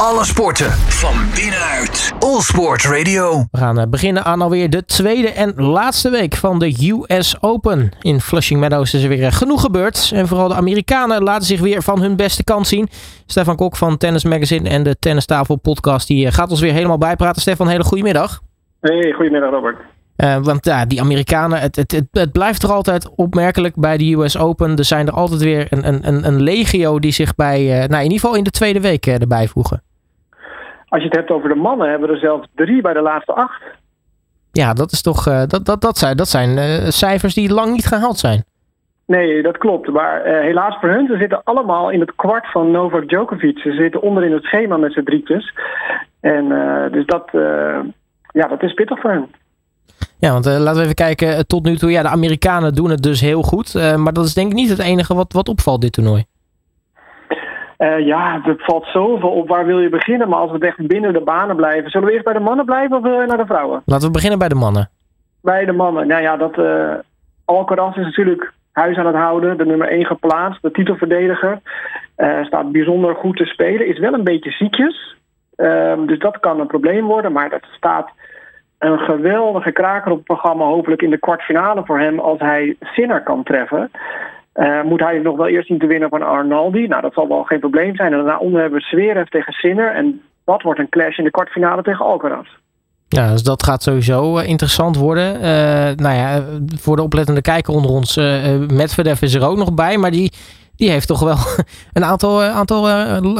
Alle sporten van binnenuit. All Sport Radio. We gaan eh, beginnen aan alweer de tweede en laatste week van de US Open. In Flushing Meadows is er weer eh, genoeg gebeurd. En vooral de Amerikanen laten zich weer van hun beste kant zien. Stefan Kok van Tennis Magazine en de Tennistafel podcast die eh, gaat ons weer helemaal bijpraten. Stefan, hele goede middag. Hey, goedemiddag Robert. Uh, want ja, die Amerikanen, het, het, het, het, blijft er altijd opmerkelijk bij de US Open. Er zijn er altijd weer een, een, een legio die zich bij, uh, nou in ieder geval in de tweede week uh, erbij voegen. Als je het hebt over de mannen, hebben we er zelfs drie bij de laatste acht. Ja, dat is toch, dat, dat, dat zijn, dat zijn cijfers die lang niet gehaald zijn. Nee, dat klopt. Maar helaas voor hun, ze zitten allemaal in het kwart van Novak Djokovic. Ze zitten onderin het schema met z'n drietjes. En dus dat, ja, dat is pittig voor hen. Ja, want laten we even kijken. Tot nu toe, ja, de Amerikanen doen het dus heel goed. Maar dat is denk ik niet het enige wat, wat opvalt dit toernooi. Uh, ja, er valt zoveel op. Waar wil je beginnen? Maar als we echt binnen de banen blijven. Zullen we eerst bij de mannen blijven of wil je naar de vrouwen? Laten we beginnen bij de mannen. Bij de mannen. Nou ja, dat Alcaraz is natuurlijk huis aan het houden. De nummer 1 geplaatst. De titelverdediger. staat bijzonder goed te spelen. Is wel een beetje ziekjes. Ehm, dus dat kan een probleem worden. Maar dat staat een geweldige kraker op het programma. Hopelijk in de kwartfinale voor hem als hij Sinner kan treffen. Uh, moet hij nog wel eerst zien te winnen van Arnaldi. Nou, dat zal wel geen probleem zijn. En daarna onder hebben we Zverev tegen Sinner. En dat wordt een clash in de kwartfinale tegen Alcaraz. Ja, dus dat gaat sowieso uh, interessant worden. Uh, nou ja, voor de oplettende kijker onder ons, Medvedev is er ook nog bij. Maar die, die heeft toch wel een aantal, aantal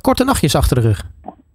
korte nachtjes achter de rug.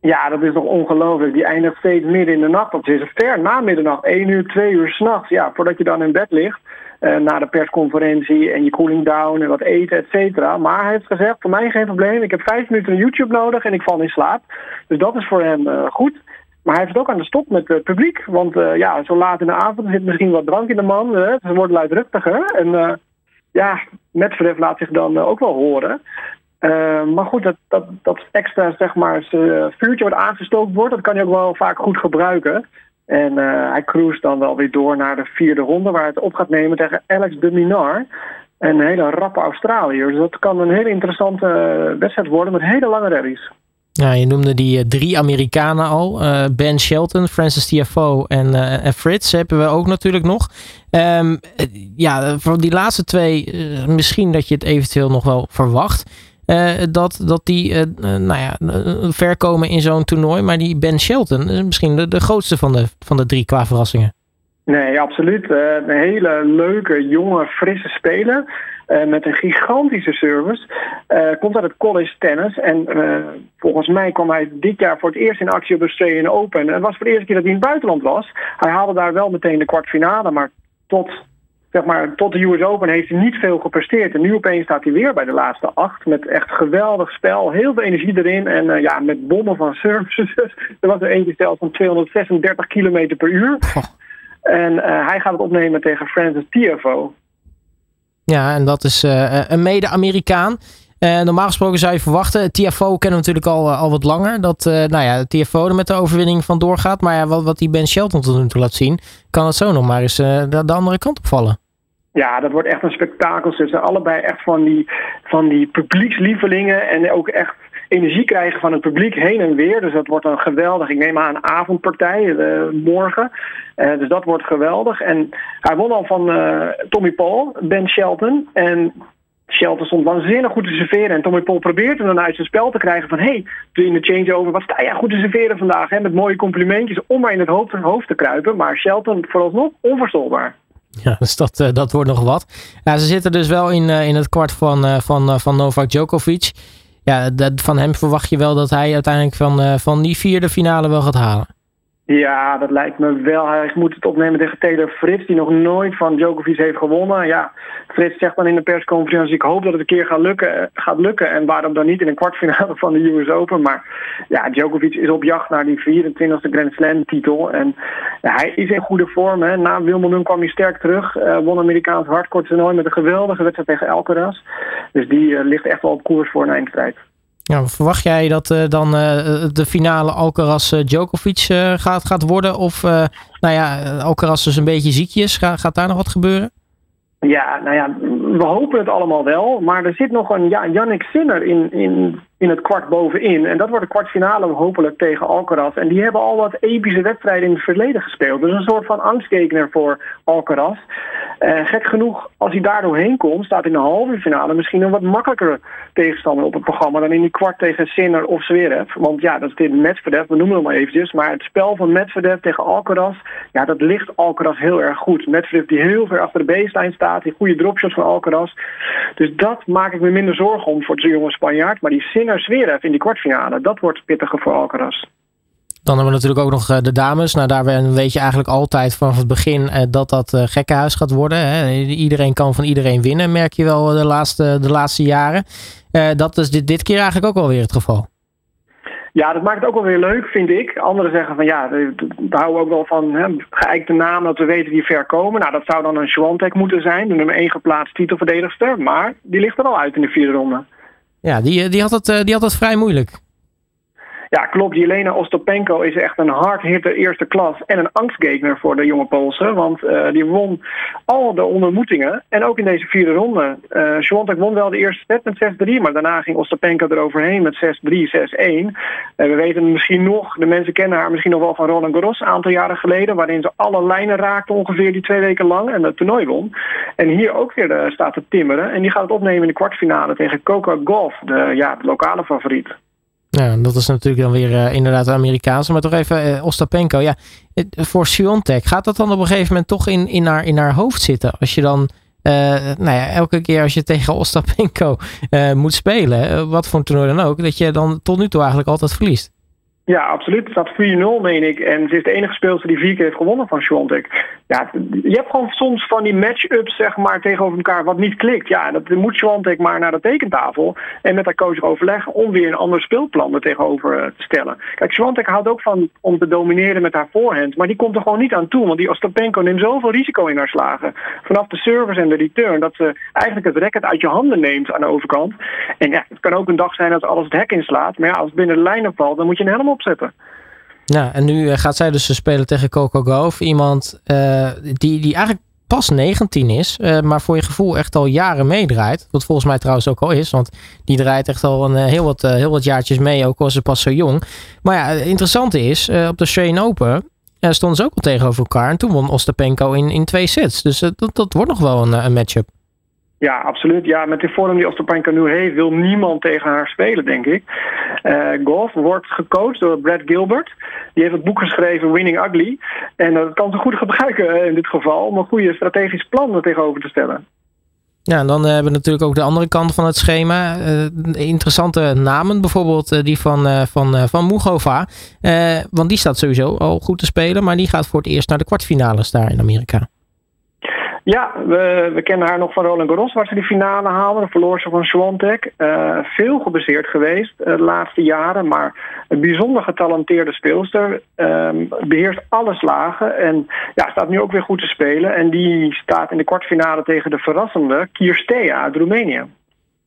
Ja, dat is toch ongelooflijk. Die eindigt steeds midden in de nacht. Dat is ver na middernacht. 1 uur, 2 uur s'nachts. Ja, voordat je dan in bed ligt. Uh, na de persconferentie en je cooling down en wat eten, et cetera. Maar hij heeft gezegd, voor mij geen probleem. Ik heb vijf minuten YouTube nodig en ik val in slaap. Dus dat is voor hem uh, goed. Maar hij heeft het ook aan de stop met het publiek. Want uh, ja, zo laat in de avond zit misschien wat drank in de man. Ze worden luidruchtiger. En ja, Medvedev laat zich dan ook wel horen. Uh, maar goed, dat, dat, dat extra zeg maar, vuurtje wat aangestookt wordt, dat kan hij ook wel vaak goed gebruiken. En uh, hij cruist dan wel weer door naar de vierde ronde, waar het op gaat nemen tegen Alex de Minar. Een hele rappe Australiër. Dus dat kan een hele interessante wedstrijd worden met hele lange rallies. Ja, je noemde die uh, drie Amerikanen al. Ben Shelton, Francis Tiafoe en, uh, en Frits hebben we ook natuurlijk nog. Um, ja, voor die laatste twee, misschien dat je het eventueel nog wel verwacht. Uh, dat, dat die uh, nou ja, ver komen in zo'n toernooi. Maar die Ben Shelton is misschien de, de grootste van de, van de drie qua verrassingen. Nee, absoluut. Een hele leuke, jonge, frisse speler. met een gigantische service. komt uit het college tennis. En volgens mij kwam hij dit jaar voor het eerst in actie op de Australian Open. En het was voor de eerste keer dat hij in het buitenland was. Hij haalde daar wel meteen de kwartfinale. Maar tot zeg maar, tot de US Open heeft hij niet veel gepresteerd. En nu opeens staat hij weer bij de laatste acht. Met echt geweldig spel. Heel veel energie erin. En uh, ja, met bommen van services. er was er eentje zelfs van 236 km per uur. En uh, hij gaat het opnemen tegen Francis Tiafoe. Ja, en dat is uh, een mede-Amerikaan. normaal gesproken zou je verwachten. Tiafoe kennen we natuurlijk al, al wat langer. Dat nou ja, Tiafoe er met de overwinning van doorgaat. Maar ja, wat, wat die Ben Shelton tot nu toe laat zien. Kan het zo nog maar eens de, de andere kant opvallen. Ja, dat wordt echt een spektakel. Ze zijn allebei echt van die, van die publiekslievelingen en ook echt energie krijgen van het publiek heen en weer. Dus dat wordt een geweldig, ik neem aan, avondpartij uh, morgen. Uh, dus dat wordt geweldig. En hij won al van uh, Tommy Paul, Ben Shelton. En Shelton stond waanzinnig goed te serveren. En Tommy Paul probeert hem dan uit zijn spel te krijgen van... hé, hey, in de changeover, wat sta jij goed te serveren vandaag? Hè? Met mooie complimentjes om maar in het hoofd, hoofd te kruipen. Maar Shelton vooralsnog onverstoorbaar. Ja, dus dat, uh, dat wordt nog wat. Ja, ze zitten dus wel in, uh, in het kwart van, uh, van, van Novak Djokovic. Ja, dat, van hem verwacht je wel dat hij uiteindelijk van, van die vierde finale wel gaat halen. Ja, dat lijkt me wel. Hij moet het opnemen tegen Taylor Frits, die nog nooit van Djokovic heeft gewonnen. Ja, Frits zegt dan in de persconferentie: Ik hoop dat het een keer gaat lukken, gaat lukken. En waarom dan niet in een kwartfinale van de US Open? Maar ja, Djokovic is op jacht naar die 24e Grand Slam-titel. En ja, hij is in goede vorm. Hè. Na Wimbledon kwam hij sterk terug. Uh, won Amerikaans hardcourt toernooi met een geweldige wedstrijd tegen Alcaraz. Dus die uh, ligt echt wel op koers voor een eindstrijd. Ja, verwacht jij dat uh, dan uh, de finale Alcaraz-Djokovic uh, gaat, gaat worden? Of nou ja, Alcaraz is een beetje ziekjes. Ga, gaat daar nog wat gebeuren? Ja, nou ja, we hopen het allemaal wel. Maar er zit nog een ja, Yannick Sinner in, in, in het kwart bovenin. En dat wordt de kwartfinale hopelijk tegen Alcaraz. En die hebben al wat epische wedstrijden in het verleden gespeeld. Dus een soort van angstkekener voor Alcaraz. Uh, gek genoeg, als hij daar doorheen komt, staat in de halve finale misschien een wat makkelijkere tegenstander op het programma dan in die kwart tegen Sinner of Zverev. Want ja, dat is dit Medvedev, we noemen hem maar eventjes. Maar het spel van Medvedev tegen Alcaraz, ja, dat ligt Alcaraz heel erg goed. Medvedev die heel ver achter de baseline staat, die goede dropshots van Alcaraz. Dus dat maak ik me minder zorgen om voor de jonge Spanjaard. Maar die Sinner Zverev in die kwartfinale, dat wordt pittiger voor Alcaraz. Dan hebben we natuurlijk ook nog eh, de dames. Nou, daar weet je eigenlijk altijd vanaf het begin eh, dat dat eh, gekkenhuis gaat worden. Iedereen kan van iedereen winnen, merk je wel de laatste, de laatste jaren. Dat is dit, dit keer eigenlijk ook wel weer het geval. Ja, dat maakt het ook wel weer leuk, vind ik. Anderen zeggen van ja, daar houden we ook wel van hè, geëikte naam dat we weten die ver komen. Nou, dat zou dan een Swantek moeten zijn, de nummer 1 geplaatst titelverdedigster. Maar die ligt er al uit in de vierde ronde. Ja, die, die, had, het, die had het vrij moeilijk. Ja, klopt. Jelena Ostopenko is echt een hardhitter eerste klas en een angstgegner voor de jonge Poolse. Want uh, die won al de ondermoetingen en ook in deze vierde ronde. Uh, won wel de eerste set met 6-3, maar daarna ging Ostopenko eroverheen met 6-3, 6-1. Uh, we weten misschien nog, de mensen kennen haar misschien nog wel van Roland Garros een aantal jaren geleden, waarin ze alle lijnen raakte ongeveer die twee weken lang en het toernooi won. En hier ook weer uh, staat te timmeren en die gaat het opnemen in de kwartfinale tegen Coca Golf, de, ja, de lokale favoriet. Ja, dat is natuurlijk dan weer uh, inderdaad Amerikaanse. Maar toch even uh, Ostapenko. Ja, voor Siontek gaat dat dan op een gegeven moment toch in, in, haar, in haar hoofd zitten? Als je dan, uh, nou ja, elke keer als je tegen Ostapenko moet spelen, wat voor een toernooi dan ook, dat je dan tot nu toe eigenlijk altijd verliest. Ja, absoluut. Het staat 4-0, meen ik. En ze is de enige speelster die vier keer heeft gewonnen van Swiatek. Ja, je hebt gewoon soms van die match-ups zeg maar, tegenover elkaar wat niet klikt. Ja, dat moet Swiatek maar naar de tekentafel en met haar coach overleggen om weer een ander speelplan er tegenover eh, te stellen. Kijk, Swiatek houdt ook van om te domineren met haar voorhand, maar die komt er gewoon niet aan toe. Want die Ostapenko neemt zoveel risico in haar slagen. Vanaf de service en de return, dat ze eigenlijk het racket uit je handen neemt aan de overkant. En ja, het kan ook een dag zijn dat alles het hek inslaat. Maar ja, als het binnen de lijnen valt, dan moet je helemaal opzetten. Ja, en nu eh, gaat zij dus spelen tegen Coco Gauff. Iemand uh, die, die eigenlijk pas 19 is, maar voor je gevoel echt al jaren meedraait. Wat volgens mij trouwens ook al is, want die draait echt al een, heel, wat, heel wat jaartjes mee, ook al ze pas zo jong. Maar ja, het interessante is, op de Australian Open stonden ze ook al tegenover elkaar. En toen won Ostapenko in, in twee sets. Dus dat, dat wordt nog wel een, een matchup. Ja, absoluut. Ja, met de vorm die Ostapenko nu heeft, wil niemand tegen haar spelen, denk ik. Uh, golf wordt gecoacht door Brad Gilbert. Die heeft het boek geschreven Winning Ugly. En dat kan ze goed gebruiken eh, in dit geval om een goede strategisch plan er tegenover te stellen. Ja, en dan eh, hebben we natuurlijk ook de andere kant van het schema. interessante namen, bijvoorbeeld die van, van, van Mugova. want die staat sowieso al goed te spelen, maar die gaat voor het eerst naar de kwartfinales daar in Amerika. Ja, we, kennen haar nog van Roland Garros, waar ze die finale haalde. De verloor ze van Swantek. Uh, veel gebaseerd geweest uh, de laatste jaren, maar een bijzonder getalenteerde speelster. Uh, beheerst alle slagen en ja, staat nu ook weer goed te spelen. En die staat in de kwartfinale tegen de verrassende Kirstea uit Roemenië.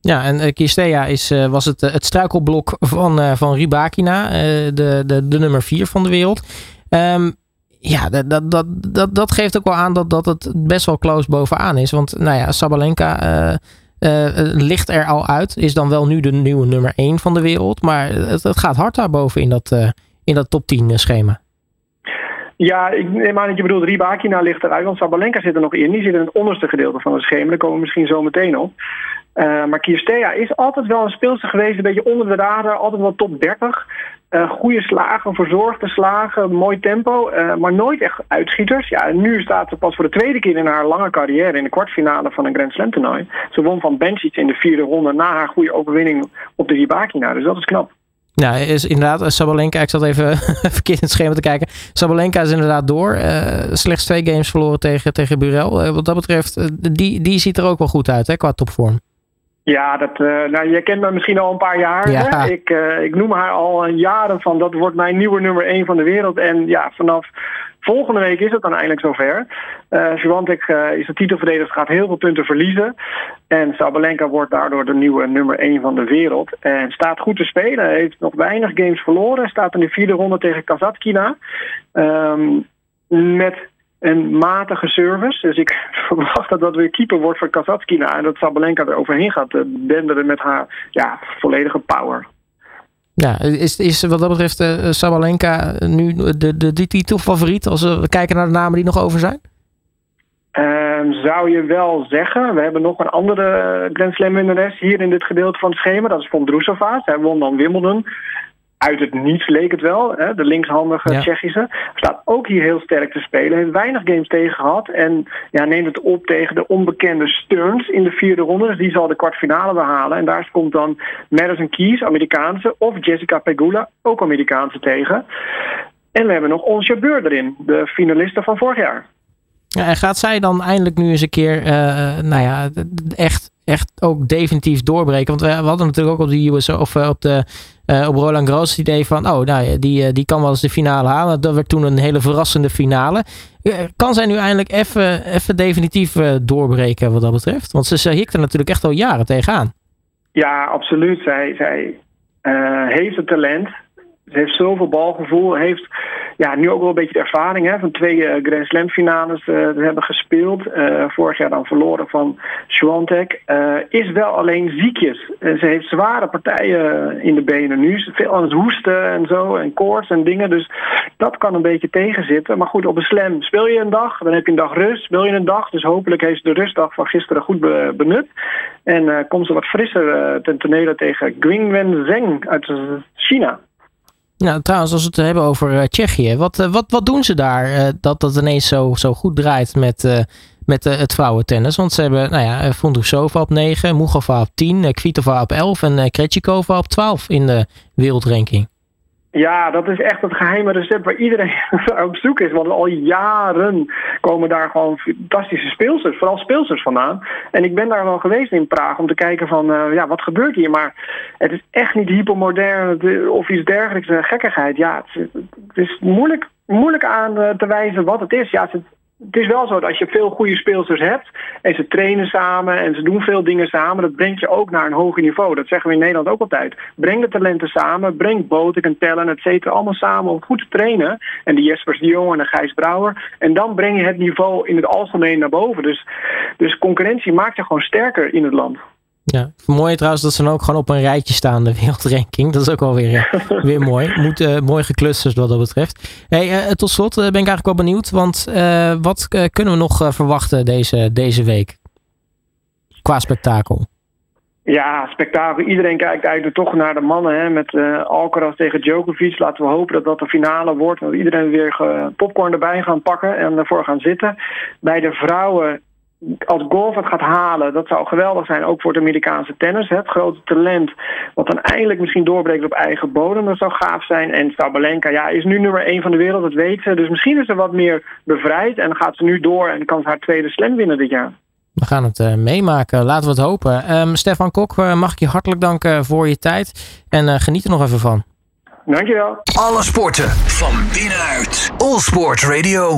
Ja, en uh, Kirstea is, was het, het struikelblok van, van Ribakina, de, de, de nummer 4 van de wereld. Um, ja, dat, dat, dat, dat, geeft ook wel aan dat, dat het best wel close bovenaan is. Want nou ja, Sabalenka uh, uh, ligt er al uit. Is dan wel nu de nieuwe nummer 1 van de wereld. Maar het, gaat hard daarboven in dat, uh, in dat top 10 schema. Ja, ik neem aan dat je bedoelt Ribakina ligt eruit. Want Sabalenka zit er nog in. Die zit in het onderste gedeelte van het schema. Daar komen we misschien zo meteen op. Uh, maar Kirstea is altijd wel een speelster geweest, een beetje onder de radar, altijd wel top 30. Uh, goede slagen, verzorgde slagen, mooi tempo, uh, maar nooit echt uitschieters. Ja, en nu staat ze pas voor de tweede keer in haar lange carrière in de kwartfinale van een Grand Slam toernooi. Ze won van Bencic in de vierde ronde na haar goede overwinning op de Ribakina, dus dat is knap. Ja, is inderdaad, Sabalenka, ik zat even verkeerd in het schema te kijken. Sabalenka is inderdaad door. Slechts twee games verloren tegen, tegen Burel. wat dat betreft, die, die ziet er ook wel goed uit hè, qua topvorm. Ja, dat, uh, nou, je kent me misschien al een paar jaar. Ja. Ik, uh, ik noem haar al jaren van dat wordt mijn nieuwe nummer 1 van de wereld. En ja, vanaf volgende week is het dan eindelijk zover. Uh, is de titelverdediger, gaat heel veel punten verliezen. En Sabalenka wordt daardoor de nieuwe nummer 1 van de wereld. En staat goed te spelen, heeft nog weinig games verloren. Staat in de vierde ronde tegen Kazatkina. Um, met een matige service. Dus ik verwacht dat dat weer keeper wordt voor Kazatkina. En dat Sabalenka er overheen gaat denderen met haar ja, volledige power. Ja, is, is wat dat betreft uh, Sabalenka nu de, de, de titelfavoriet als we kijken naar de namen die nog over zijn? Um, zou je wel zeggen. We hebben nog een andere Grand Slam winnares hier in dit gedeelte van het schema. Dat is Vondrousova. Zij won dan Wimbledon uit het niets leek het wel. Hè? De linkshandige ja. Tsjechische. Staat ook hier heel sterk te spelen. Heeft weinig games tegen gehad. En ja, neemt het op tegen de onbekende Stearns in de vierde ronde. Dus die zal de kwartfinale behalen. En daar komt dan Madison Keys, Amerikaanse. Of Jessica Pegula, ook Amerikaanse tegen. En we hebben nog Ons Beur erin. De finaliste van vorig jaar. Ja, en gaat zij dan eindelijk nu eens een keer, uh, nou ja, echt, echt ook definitief doorbreken? Want we, hadden natuurlijk ook op de US of uh, op de uh, op Roland Garros het idee van, oh, nou, die, die kan wel eens de finale halen. Dat werd toen een hele verrassende finale. kan zij nu eindelijk even, definitief doorbreken wat dat betreft? Want ze, ze er natuurlijk echt al jaren tegenaan. Ja, absoluut. Zij, zij heeft het talent. Ze heeft zoveel balgevoel. Heeft ja, nu ook wel een beetje ervaring hè, van twee uh, Grand Slam finales uh, hebben gespeeld. Uh, vorig jaar dan verloren van Swantek. is wel alleen ziekjes. ze heeft zware partijen in de benen nu. Veel aan het hoesten en zo. En koorts en dingen. Dus dat kan een beetje tegenzitten. Maar goed, op een slam speel je een dag. Dan heb je een dag rust. Speel je een dag. Dus hopelijk heeft ze de rustdag van gisteren goed benut. En komt ze wat frisser ten tonele tegen Gwingwen Zheng uit China. Nou, trouwens, als we het hebben over uh, Tsjechië, wat, uh, wat, wat doen ze daar uh, dat dat ineens zo, zo goed draait met, met het vrouwentennis? Want ze hebben, nou ja, op 9, Mugova op 10, Kvitova op 11 en Krejcikova op 12 in de wereldranking. Ja, dat is echt het geheime recept waar iedereen op zoek is. Want al jaren komen daar gewoon fantastische speelsters, vooral speelsters vandaan. En ik ben daar wel geweest in Praag om te kijken van, uh, ja, wat gebeurt hier? Maar het is echt niet hypermodern of iets dergelijks, uh, gekkigheid. Ja, het, het, is moeilijk, moeilijk aan uh, te wijzen wat het is. Ja, het, het is wel zo dat als je veel goede speelsters hebt en ze trainen samen en ze doen veel dingen samen, dat brengt je ook naar een hoger niveau. Dat zeggen we in Nederland ook altijd. Breng de talenten samen, breng Botek en Tellen, et cetera, allemaal samen om goed te trainen. En de Jespers de Jong en de Gijs Brouwer. En dan breng je het niveau in het algemeen naar boven. Dus, dus concurrentie maakt je gewoon sterker in het land. Ja, mooi trouwens dat ze dan ook gewoon op een rijtje staan, de wereldranking. Dat is ook wel weer, eh, weer mooi. Moet, uh, mooi geclusterd wat dat betreft. Hey, uh, tot slot ben ik eigenlijk wel benieuwd, want wat kunnen we nog verwachten deze, deze week? Qua spektakel. Ja, spektakel. Iedereen kijkt eigenlijk toch naar de mannen hè, met Alcaraz tegen Djokovic. Laten we hopen dat dat de finale wordt. Dat iedereen weer popcorn erbij gaan pakken en ervoor gaan zitten. Bij de vrouwen als golf het gaat halen, dat zou geweldig zijn, ook voor het Amerikaanse tennis. Het grote talent, wat dan eindelijk misschien doorbreekt op eigen bodem, dat zou gaaf zijn. En Sabalenka, ja, is nu nummer 1 van de wereld, dat weet ze. Dus misschien is ze wat meer bevrijd en gaat ze nu door en kan ze haar tweede slam winnen dit jaar. We gaan het uh, meemaken, laten we het hopen. Um, Stefan Kok, uh, mag ik je hartelijk danken voor je tijd en uh, geniet er nog even van. Dankjewel. Alle sporten van binnenuit. All Sport Radio.